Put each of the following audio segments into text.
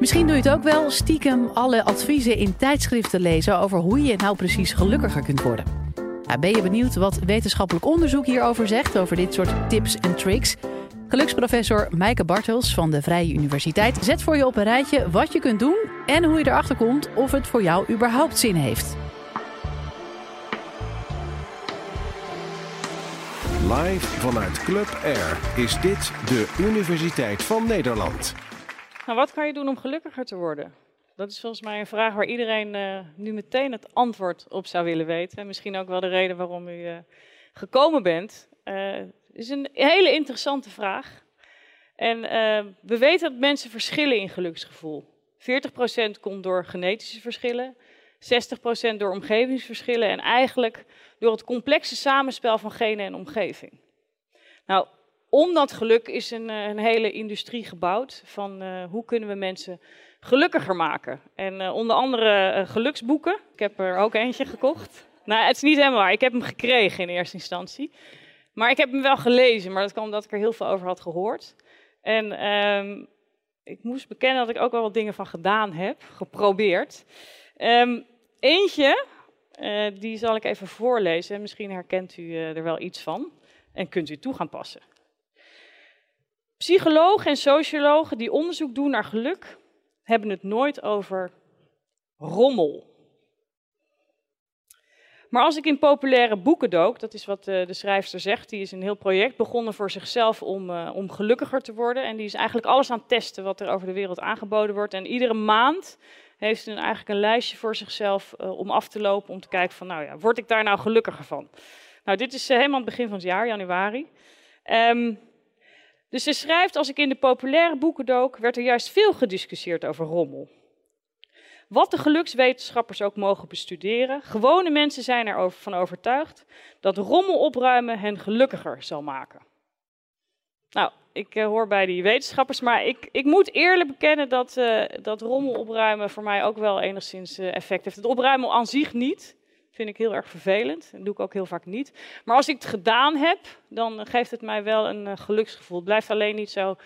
Misschien doe je het ook wel stiekem alle adviezen in tijdschriften lezen over hoe je nou precies gelukkiger kunt worden. Ben je benieuwd wat wetenschappelijk onderzoek hierover zegt, over dit soort tips en tricks? Geluksprofessor Maaike Bartels van de Vrije Universiteit zet voor je op een rijtje wat je kunt doen en hoe je erachter komt of het voor jou überhaupt zin heeft. Live vanuit Club Air is dit de Universiteit van Nederland. Nou, wat kan je doen om gelukkiger te worden? Dat is volgens mij een vraag waar iedereen uh, nu meteen het antwoord op zou willen weten. En misschien ook wel de reden waarom u uh, gekomen bent. Het is een hele interessante vraag. En we weten dat mensen verschillen in geluksgevoel. 40% komt door genetische verschillen, 60% door omgevingsverschillen en eigenlijk door het complexe samenspel van genen en omgeving. Nou, om dat geluk is een, een hele industrie gebouwd van uh, hoe kunnen we mensen gelukkiger maken. En uh, onder andere geluksboeken. Ik heb er ook eentje gekocht. Nou, het is niet helemaal waar. Ik heb hem gekregen in eerste instantie. Maar ik heb hem wel gelezen, maar dat kwam omdat ik er heel veel over had gehoord. En um, ik moest bekennen dat ik ook wel wat dingen van gedaan heb, geprobeerd. Um, eentje, die zal ik even voorlezen. Misschien herkent u er wel iets van en kunt u toe gaan passen. Psychologen en sociologen die onderzoek doen naar geluk, hebben het nooit over rommel. Maar als ik in populaire boeken dook, dat is wat de, de schrijfster zegt, die is een heel project begonnen voor zichzelf om, uh, om gelukkiger te worden. En die is eigenlijk alles aan het testen wat er over de wereld aangeboden wordt. En iedere maand heeft ze eigenlijk een lijstje voor zichzelf uh, om af te lopen, om te kijken van, nou ja, word ik daar nou gelukkiger van? Nou, dit is helemaal het begin van het jaar, januari. Um, dus ze schrijft, als ik in de populaire boeken dook, werd er juist veel gediscussieerd over rommel. Wat de gelukswetenschappers ook mogen bestuderen, gewone mensen zijn ervan overtuigd dat rommel opruimen hen gelukkiger zal maken. Nou, ik uh, hoor bij die wetenschappers, maar ik, ik moet eerlijk bekennen dat, uh, dat rommel opruimen voor mij ook wel enigszins uh, effect heeft. Het opruimen aan zich niet, vind ik heel erg vervelend. Dat doe ik ook heel vaak niet. Maar als ik het gedaan heb, dan geeft het mij wel een uh, geluksgevoel. Het blijft alleen niet zo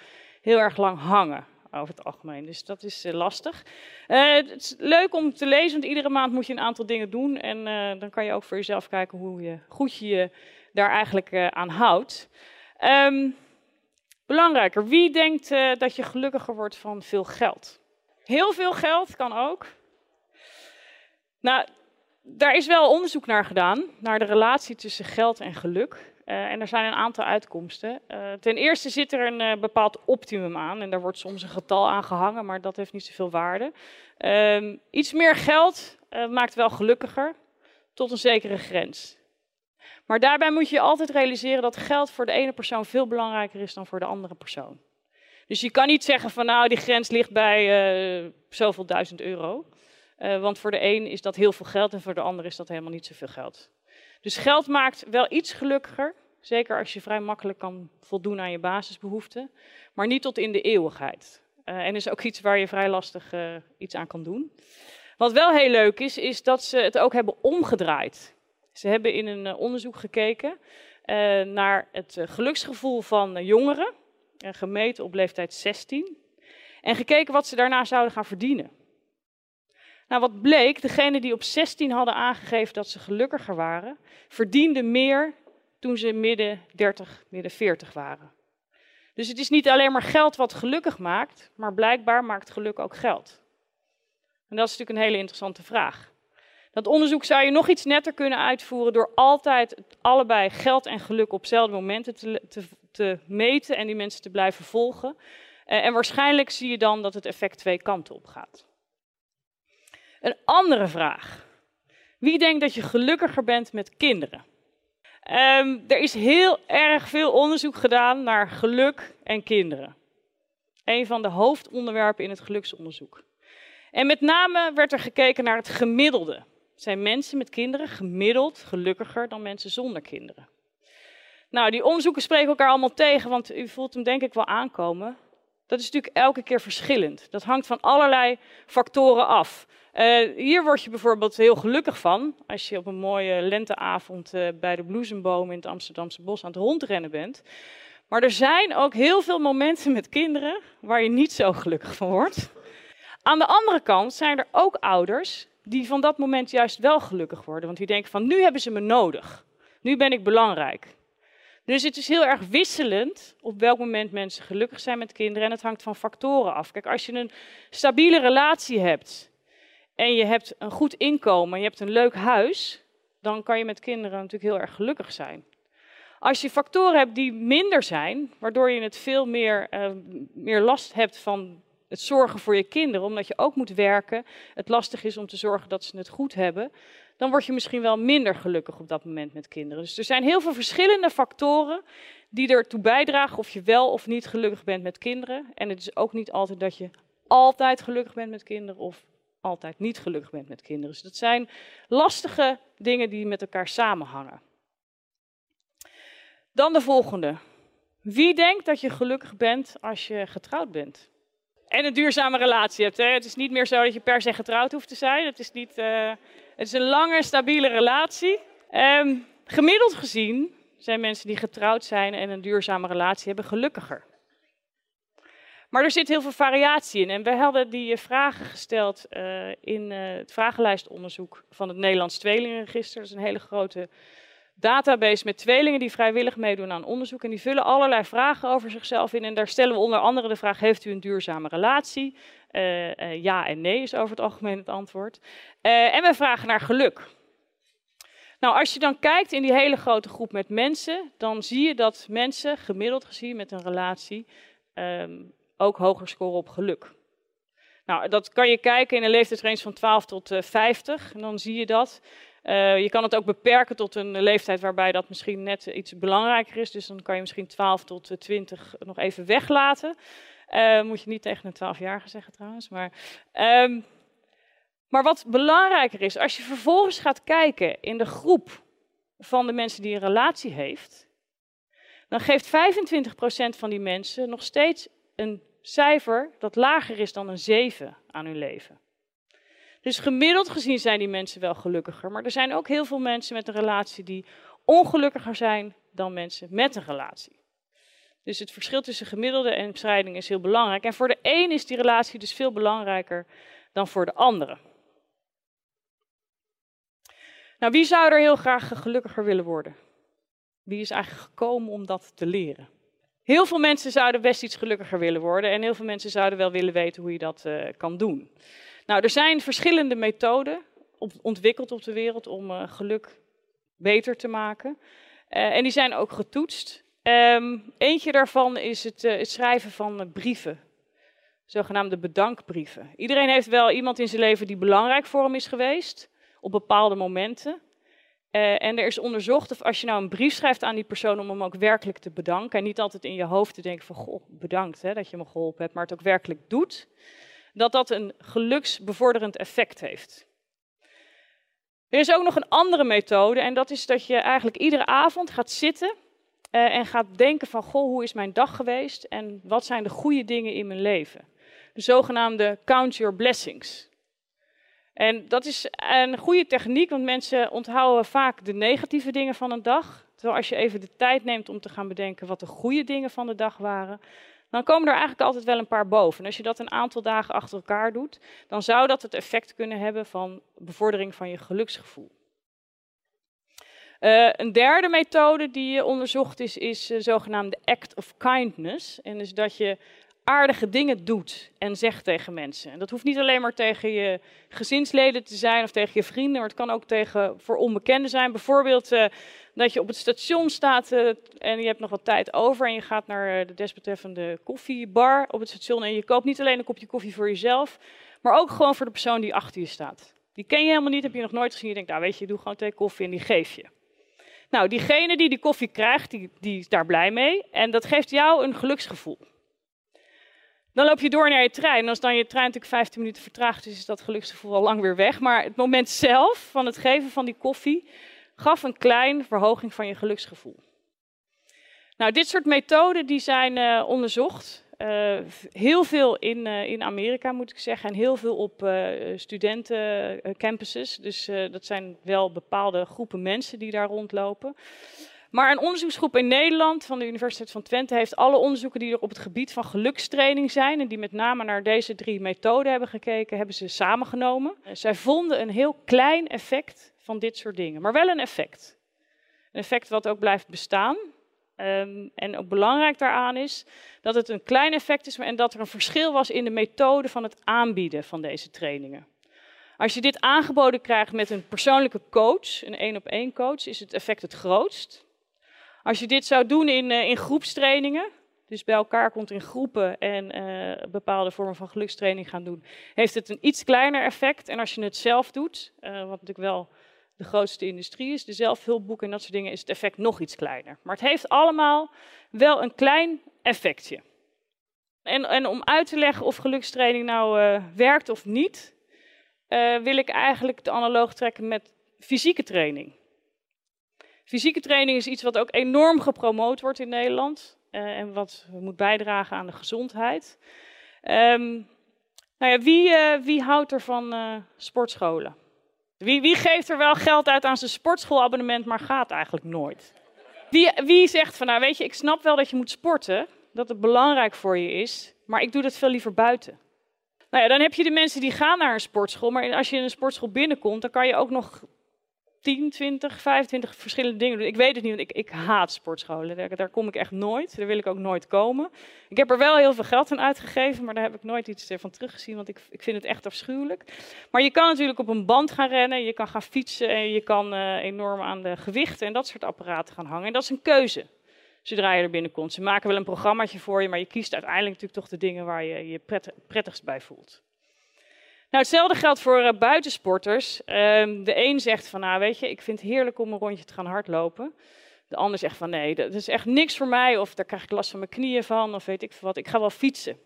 heel erg lang hangen over het algemeen. Dus dat is uh, lastig. Het is leuk om te lezen, want iedere maand moet je een aantal dingen doen. En dan kan je ook voor jezelf kijken hoe je, goed je daar eigenlijk aan houdt. Um, belangrijker, wie denkt dat je gelukkiger wordt van veel geld? Heel veel geld kan ook. Nou, daar is wel onderzoek naar gedaan, naar de relatie tussen geld en geluk. Uh, en er zijn een aantal uitkomsten. Uh, ten eerste zit er een uh, bepaald optimum aan. En daar wordt soms een getal aan gehangen, maar dat heeft niet zoveel waarde. Ehm, iets meer geld maakt wel gelukkiger, tot een zekere grens. Maar daarbij moet je altijd realiseren dat geld voor de ene persoon veel belangrijker is dan voor de andere persoon. Dus je kan niet zeggen van nou, die grens ligt bij zoveel duizend euro. Uh, want voor de een is dat heel veel geld en voor de ander is dat helemaal niet zoveel geld. Dus geld maakt wel iets gelukkiger, zeker als je vrij makkelijk kan voldoen aan je basisbehoeften, maar niet tot in de eeuwigheid. Uh, en is ook iets waar je vrij lastig uh, iets aan kan doen. Wat wel heel leuk is, is dat ze het ook hebben omgedraaid. Ze hebben in een onderzoek gekeken naar het geluksgevoel van jongeren, gemeten op leeftijd 16, en gekeken wat ze daarna zouden gaan verdienen. Nou, wat bleek, degenen die op 16 hadden aangegeven dat ze gelukkiger waren, verdienden meer toen ze midden 30, midden 40 waren. Dus het is niet alleen maar geld wat gelukkig maakt, maar blijkbaar maakt geluk ook geld. En dat is natuurlijk een hele interessante vraag. Dat onderzoek zou je nog iets netter kunnen uitvoeren door altijd allebei geld en geluk op dezelfde momenten te, te, te meten en die mensen te blijven volgen. En waarschijnlijk zie je dan dat het effect twee kanten op gaat. Een andere vraag. Wie denkt dat je gelukkiger bent met kinderen? Um, er is heel erg veel onderzoek gedaan naar geluk en kinderen. Een van de hoofdonderwerpen in het geluksonderzoek. En met name werd er gekeken naar het gemiddelde. Zijn mensen met kinderen gemiddeld gelukkiger dan mensen zonder kinderen? Nou, die onderzoeken spreken elkaar allemaal tegen, want u voelt hem denk ik wel aankomen. Dat is natuurlijk elke keer verschillend. Dat hangt van allerlei factoren af. Uh, hier word je bijvoorbeeld heel gelukkig van als je op een mooie lenteavond uh, bij de bloesemboom in het Amsterdamse bos aan het rondrennen bent. Maar er zijn ook heel veel momenten met kinderen waar je niet zo gelukkig van wordt. Aan de andere kant zijn er ook ouders die van dat moment juist wel gelukkig worden. Want die denken van nu hebben ze me nodig. Nu ben ik belangrijk. Dus het is heel erg wisselend op welk moment mensen gelukkig zijn met kinderen. En het hangt van factoren af. Kijk, als je een stabiele relatie hebt en je hebt een goed inkomen, je hebt een leuk huis, dan kan je met kinderen natuurlijk heel erg gelukkig zijn. Als je factoren hebt die minder zijn, waardoor je het veel meer, uh, meer last hebt van het zorgen voor je kinderen, omdat je ook moet werken, het lastig is om te zorgen dat ze het goed hebben, dan word je misschien wel minder gelukkig op dat moment met kinderen. Dus er zijn heel veel verschillende factoren die ertoe bijdragen of je wel of niet gelukkig bent met kinderen. En het is ook niet altijd dat je altijd gelukkig bent met kinderen of altijd niet gelukkig bent met kinderen. Dus dat zijn lastige dingen die met elkaar samenhangen. Dan de volgende. Wie denkt dat je gelukkig bent als je getrouwd bent? En een duurzame relatie hebt. Hè? Het is niet meer zo dat je per se getrouwd hoeft te zijn. Het is, niet, uh, het is een lange, stabiele relatie. Um, gemiddeld gezien zijn mensen die getrouwd zijn en een duurzame relatie hebben gelukkiger. Maar er zit heel veel variatie in. En we hadden die vragen gesteld uh, in uh, het vragenlijstonderzoek van het Nederlands Tweelingenregister. Dat is een hele grote database met tweelingen die vrijwillig meedoen aan onderzoek. En die vullen allerlei vragen over zichzelf in. En daar stellen we onder andere de vraag: Heeft u een duurzame relatie? Uh, uh, ja en nee is over het algemeen het antwoord. Uh, en we vragen naar geluk. Nou, als je dan kijkt in die hele grote groep met mensen, dan zie je dat mensen gemiddeld gezien met een relatie um, ook hoger scoren op geluk. Nou, dat kan je kijken in een leeftijdsrange van 12 tot 50. En dan zie je dat. Uh, je kan het ook beperken tot een leeftijd waarbij dat misschien net iets belangrijker is. Dus dan kan je misschien 12 tot 20 nog even weglaten. Uh, moet je niet tegen een 12-jarige zeggen trouwens. Maar, um, maar wat belangrijker is, als je vervolgens gaat kijken in de groep van de mensen die een relatie heeft, dan geeft 25% van die mensen nog steeds een cijfer dat lager is dan een 7 aan hun leven. Dus gemiddeld gezien zijn die mensen wel gelukkiger. Maar er zijn ook heel veel mensen met een relatie die ongelukkiger zijn dan mensen met een relatie. Dus het verschil tussen gemiddelde en bescheiding is heel belangrijk. En voor de een is die relatie dus veel belangrijker dan voor de andere. Nou, wie zou er heel graag gelukkiger willen worden? Wie is eigenlijk gekomen om dat te leren? Heel veel mensen zouden best iets gelukkiger willen worden en heel veel mensen zouden wel willen weten hoe je dat uh, kan doen. Nou, er zijn verschillende methoden ontwikkeld op de wereld om uh, geluk beter te maken. Uh, en die zijn ook getoetst. Um, eentje daarvan is het, het schrijven van brieven, zogenaamde bedankbrieven. Iedereen heeft wel iemand in zijn leven die belangrijk voor hem is geweest, op bepaalde momenten. En er is onderzocht of als je nou een brief schrijft aan die persoon om hem ook werkelijk te bedanken, en niet altijd in je hoofd te denken van, goh, bedankt hè, dat je me geholpen hebt, maar het ook werkelijk doet, dat dat een geluksbevorderend effect heeft. Er is ook nog een andere methode en dat is dat je eigenlijk iedere avond gaat zitten uh, en gaat denken van, goh, hoe is mijn dag geweest en wat zijn de goede dingen in mijn leven? De zogenaamde count your blessings. En dat is een goede techniek, want mensen onthouden vaak de negatieve dingen van een dag. Terwijl als je even de tijd neemt om te gaan bedenken wat de goede dingen van de dag waren, dan komen er eigenlijk altijd wel een paar boven. En als je dat een aantal dagen achter elkaar doet, dan zou dat het effect kunnen hebben van bevordering van je geluksgevoel. Uh, een derde methode die onderzocht is, is de zogenaamde act of kindness. En dus dat je aardige dingen doet en zegt tegen mensen. En dat hoeft niet alleen maar tegen je gezinsleden te zijn of tegen je vrienden, maar het kan ook tegen voor onbekenden zijn. Bijvoorbeeld uh, dat je op het station staat uh, en je hebt nog wat tijd over en je gaat naar uh, de desbetreffende koffiebar op het station en je koopt niet alleen een kopje koffie voor jezelf, maar ook gewoon voor de persoon die achter je staat. Die ken je helemaal niet, heb je nog nooit gezien. Je denkt, nou weet je, doe gewoon twee koffie en die geef je. Nou, diegene die die koffie krijgt, die, die is daar blij mee en dat geeft jou een geluksgevoel. Dan loop je door naar je trein. En als dan je trein natuurlijk 15 minuten vertraagd is, is dat geluksgevoel al lang weer weg. Maar het moment zelf van het geven van die koffie gaf een kleine verhoging van je geluksgevoel. Nou, dit soort methoden die zijn uh, onderzocht. Uh, heel veel in, uh, in Amerika moet ik zeggen. En heel veel op studentencampuses. Dus dat zijn wel bepaalde groepen mensen die daar rondlopen. Maar een onderzoeksgroep in Nederland van de Universiteit van Twente heeft alle onderzoeken die er op het gebied van gelukstraining zijn en die met name naar deze drie methoden hebben gekeken, hebben ze samengenomen. Zij vonden een heel klein effect van dit soort dingen, maar wel een effect. Een effect wat ook blijft bestaan. Um, en ook belangrijk daaraan is dat het een klein effect is en dat er een verschil was in de methode van het aanbieden van deze trainingen. Als je dit aangeboden krijgt met een persoonlijke coach, een één op één coach, is het effect het grootst. Als je dit zou doen in, uh, in groepstrainingen, dus bij elkaar komt in groepen en uh, bepaalde vormen van gelukstraining gaan doen, heeft het een iets kleiner effect. En als je het zelf doet, uh, wat natuurlijk wel de grootste industrie is, de zelfhulpboeken en dat soort dingen, is het effect nog iets kleiner. Maar het heeft allemaal wel een klein effectje. En, en om uit te leggen of gelukstraining nou werkt of niet, wil ik eigenlijk de analoog trekken met fysieke training. Fysieke training is iets wat ook enorm gepromoot wordt in Nederland uh, en wat moet bijdragen aan de gezondheid. Um, nou ja, wie, wie houdt er van sportscholen? Wie, wie geeft er wel geld uit aan zijn sportschoolabonnement, maar gaat eigenlijk nooit? Wie, wie zegt van, nou weet je, ik snap wel dat je moet sporten, dat het belangrijk voor je is, maar ik doe dat veel liever buiten. Nou ja, dan heb je de mensen die gaan naar een sportschool, maar als je in een sportschool binnenkomt, dan kan je ook nog 10, 20, 25 verschillende dingen doen. Ik weet het niet, want ik, ik haat sportscholen. Daar, kom ik echt nooit. Daar wil ik ook nooit komen. Ik heb er wel heel veel geld aan uitgegeven, maar daar heb ik nooit iets van teruggezien, want ik, ik vind het echt afschuwelijk. Maar je kan natuurlijk op een band gaan rennen, je kan gaan fietsen en je kan uh, enorm aan de gewichten en dat soort apparaten gaan hangen. En dat is een keuze zodra je er binnenkomt. Ze maken wel een programmaatje voor je, maar je kiest uiteindelijk natuurlijk toch de dingen waar je je prettigst bij voelt. Nou, hetzelfde geldt voor uh, buitensporters. Uh, de een zegt van, nou weet je, ik vind het heerlijk om een rondje te gaan hardlopen. De ander zegt van, nee, dat is echt niks voor mij. Of daar krijg ik last van mijn knieën van, of weet ik wat. Ik ga wel fietsen.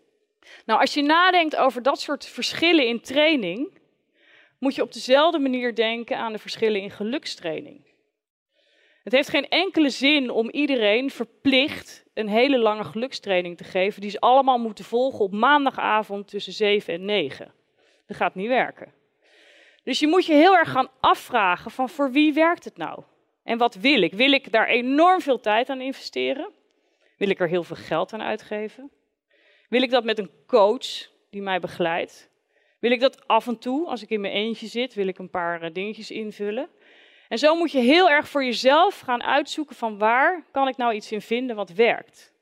Nou, als je nadenkt over dat soort verschillen in training, moet je op dezelfde manier denken aan de verschillen in gelukstraining. Het heeft geen enkele zin om iedereen verplicht een hele lange gelukstraining te geven, die ze allemaal moeten volgen op maandagavond tussen 7 en 9. Dat gaat niet werken. Dus je moet je heel erg gaan afvragen van voor wie werkt het nou? En wat wil ik? Wil ik daar enorm veel tijd aan investeren? Wil ik er heel veel geld aan uitgeven? Wil ik dat met een coach die mij begeleidt? Wil ik dat af en toe, als ik in mijn eentje zit, wil ik een paar eh, dingetjes invullen? En zo moet je heel erg voor jezelf gaan uitzoeken van waar kan ik nou iets in vinden wat werkt.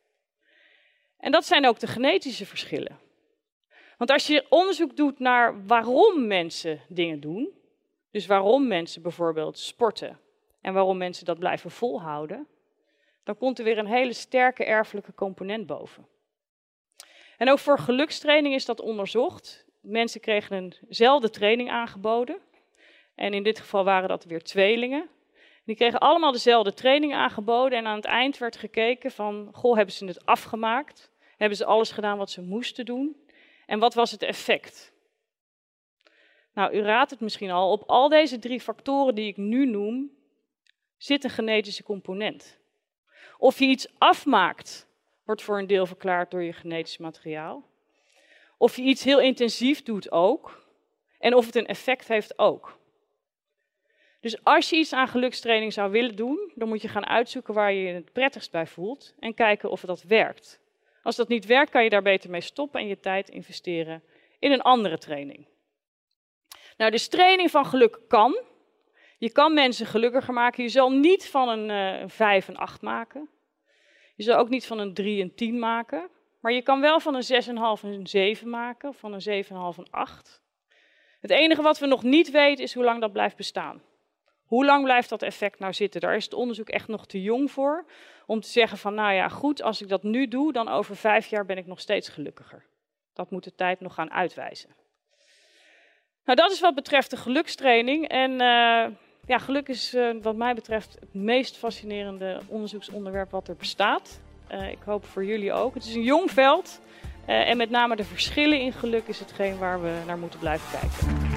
En dat zijn ook de genetische verschillen. Want als je onderzoek doet naar waarom mensen dingen doen, dus waarom mensen bijvoorbeeld sporten en waarom mensen dat blijven volhouden, dan komt er weer een hele sterke erfelijke component boven. En ook voor gelukstraining is dat onderzocht. Mensen kregen eenzelfde training aangeboden. En in dit geval waren dat weer tweelingen. Die kregen allemaal dezelfde training aangeboden. En aan het eind werd gekeken van, goh, hebben ze het afgemaakt? Hebben ze alles gedaan wat ze moesten doen? En wat was het effect? Nou, u raadt het misschien al, op al deze drie factoren die ik nu noem, zit een genetische component. Of je iets afmaakt, wordt voor een deel verklaard door je genetisch materiaal. Of je iets heel intensief doet ook. En of het een effect heeft ook. Dus als je iets aan gelukstraining zou willen doen, dan moet je gaan uitzoeken waar je je het prettigst bij voelt en kijken of dat werkt. Als dat niet werkt, kan je daar beter mee stoppen en je tijd investeren in een andere training. Nou, dus training van geluk kan. Je kan mensen gelukkiger maken. Je zal niet van een, uh, een 5 en 8 maken. Je zal ook niet van een 3 en 10 maken. Maar je kan wel van een 6,5 en een 7 maken. Of van een 7,5 en 8. Het enige wat we nog niet weten is hoe lang dat blijft bestaan. Hoe lang blijft dat effect nou zitten? Daar is het onderzoek echt nog te jong voor om te zeggen van, nou ja, goed, als ik dat nu doe, dan over vijf jaar ben ik nog steeds gelukkiger. Dat moet de tijd nog gaan uitwijzen. Nou, dat is wat betreft de gelukstraining. En uh, ja, geluk is uh, wat mij betreft het meest fascinerende onderzoeksonderwerp wat er bestaat. Uh, ik hoop voor jullie ook. Het is een jong veld. en met name de verschillen in geluk is hetgeen waar we naar moeten blijven kijken.